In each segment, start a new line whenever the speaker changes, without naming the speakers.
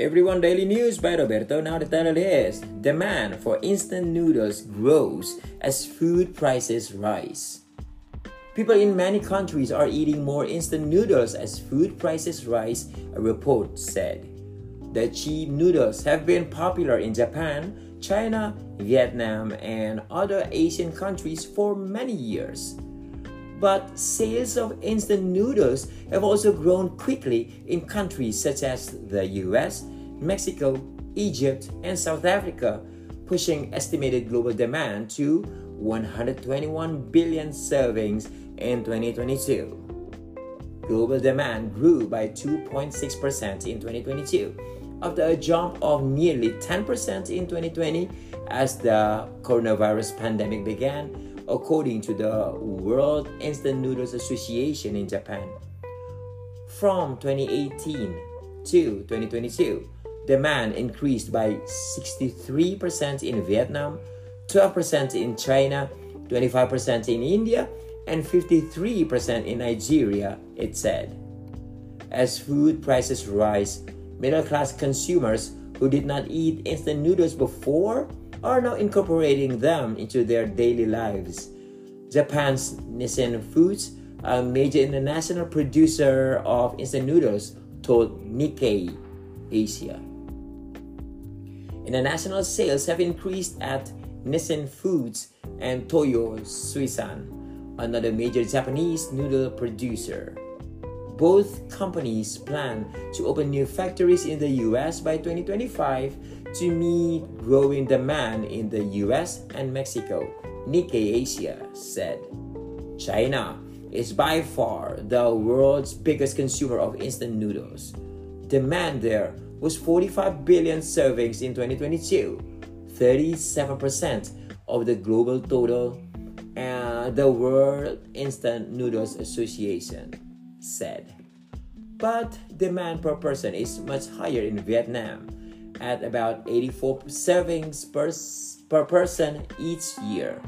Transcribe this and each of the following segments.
Everyone Daily News by Roberto. Now the title is Demand for instant noodles grows as food prices rise. People in many countries are eating more instant noodles as food prices rise, a report said. The cheap noodles have been popular in Japan, China, Vietnam, and other Asian countries for many years. But sales of instant noodles have also grown quickly in countries such as the US, Mexico, Egypt, and South Africa, pushing estimated global demand to 121 billion servings in 2022. Global demand grew by 2.6% in 2022 after a jump of nearly 10% in 2020 as the coronavirus pandemic began according to the World Instant Noodles Association in Japan. From 2018 to 2022, demand increased by 63% in Vietnam, 12% in China, 25% in India, and 53% in Nigeria, it said. As food prices rise, middle class consumers who did not eat instant noodles before are now incorporating them into their daily lives. Japan's Nissin Foods, a major international producer of instant noodles, told Nikkei Asia. International sales have increased at Nissin Foods and Toyo Suisan, another major Japanese noodle producer. Both companies plan to open new factories in the US by 2025 to meet growing demand in the US and Mexico, Nikkei Asia said. China is by far the world's biggest consumer of instant noodles. Demand there was 45 billion servings in 2022, 37% of the global total, and the World Instant Noodles Association said. But demand per person is much higher in Vietnam at about 84 servings per, per person each year.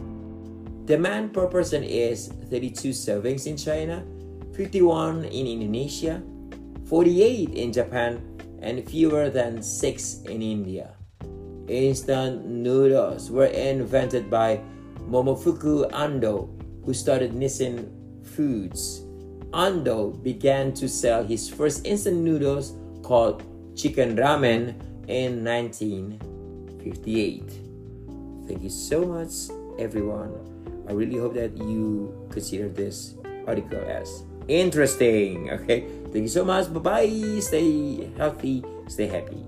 Demand per person is 32 servings in China, 51 in Indonesia, 48 in Japan, and fewer than 6 in India. Instant noodles were invented by Momofuku Ando, who started Nissin Foods. Ando began to sell his first instant noodles called chicken ramen in 1958. Thank you so much, everyone. I really hope that you consider this article as interesting. Okay, thank you so much. Bye bye. Stay healthy, stay happy.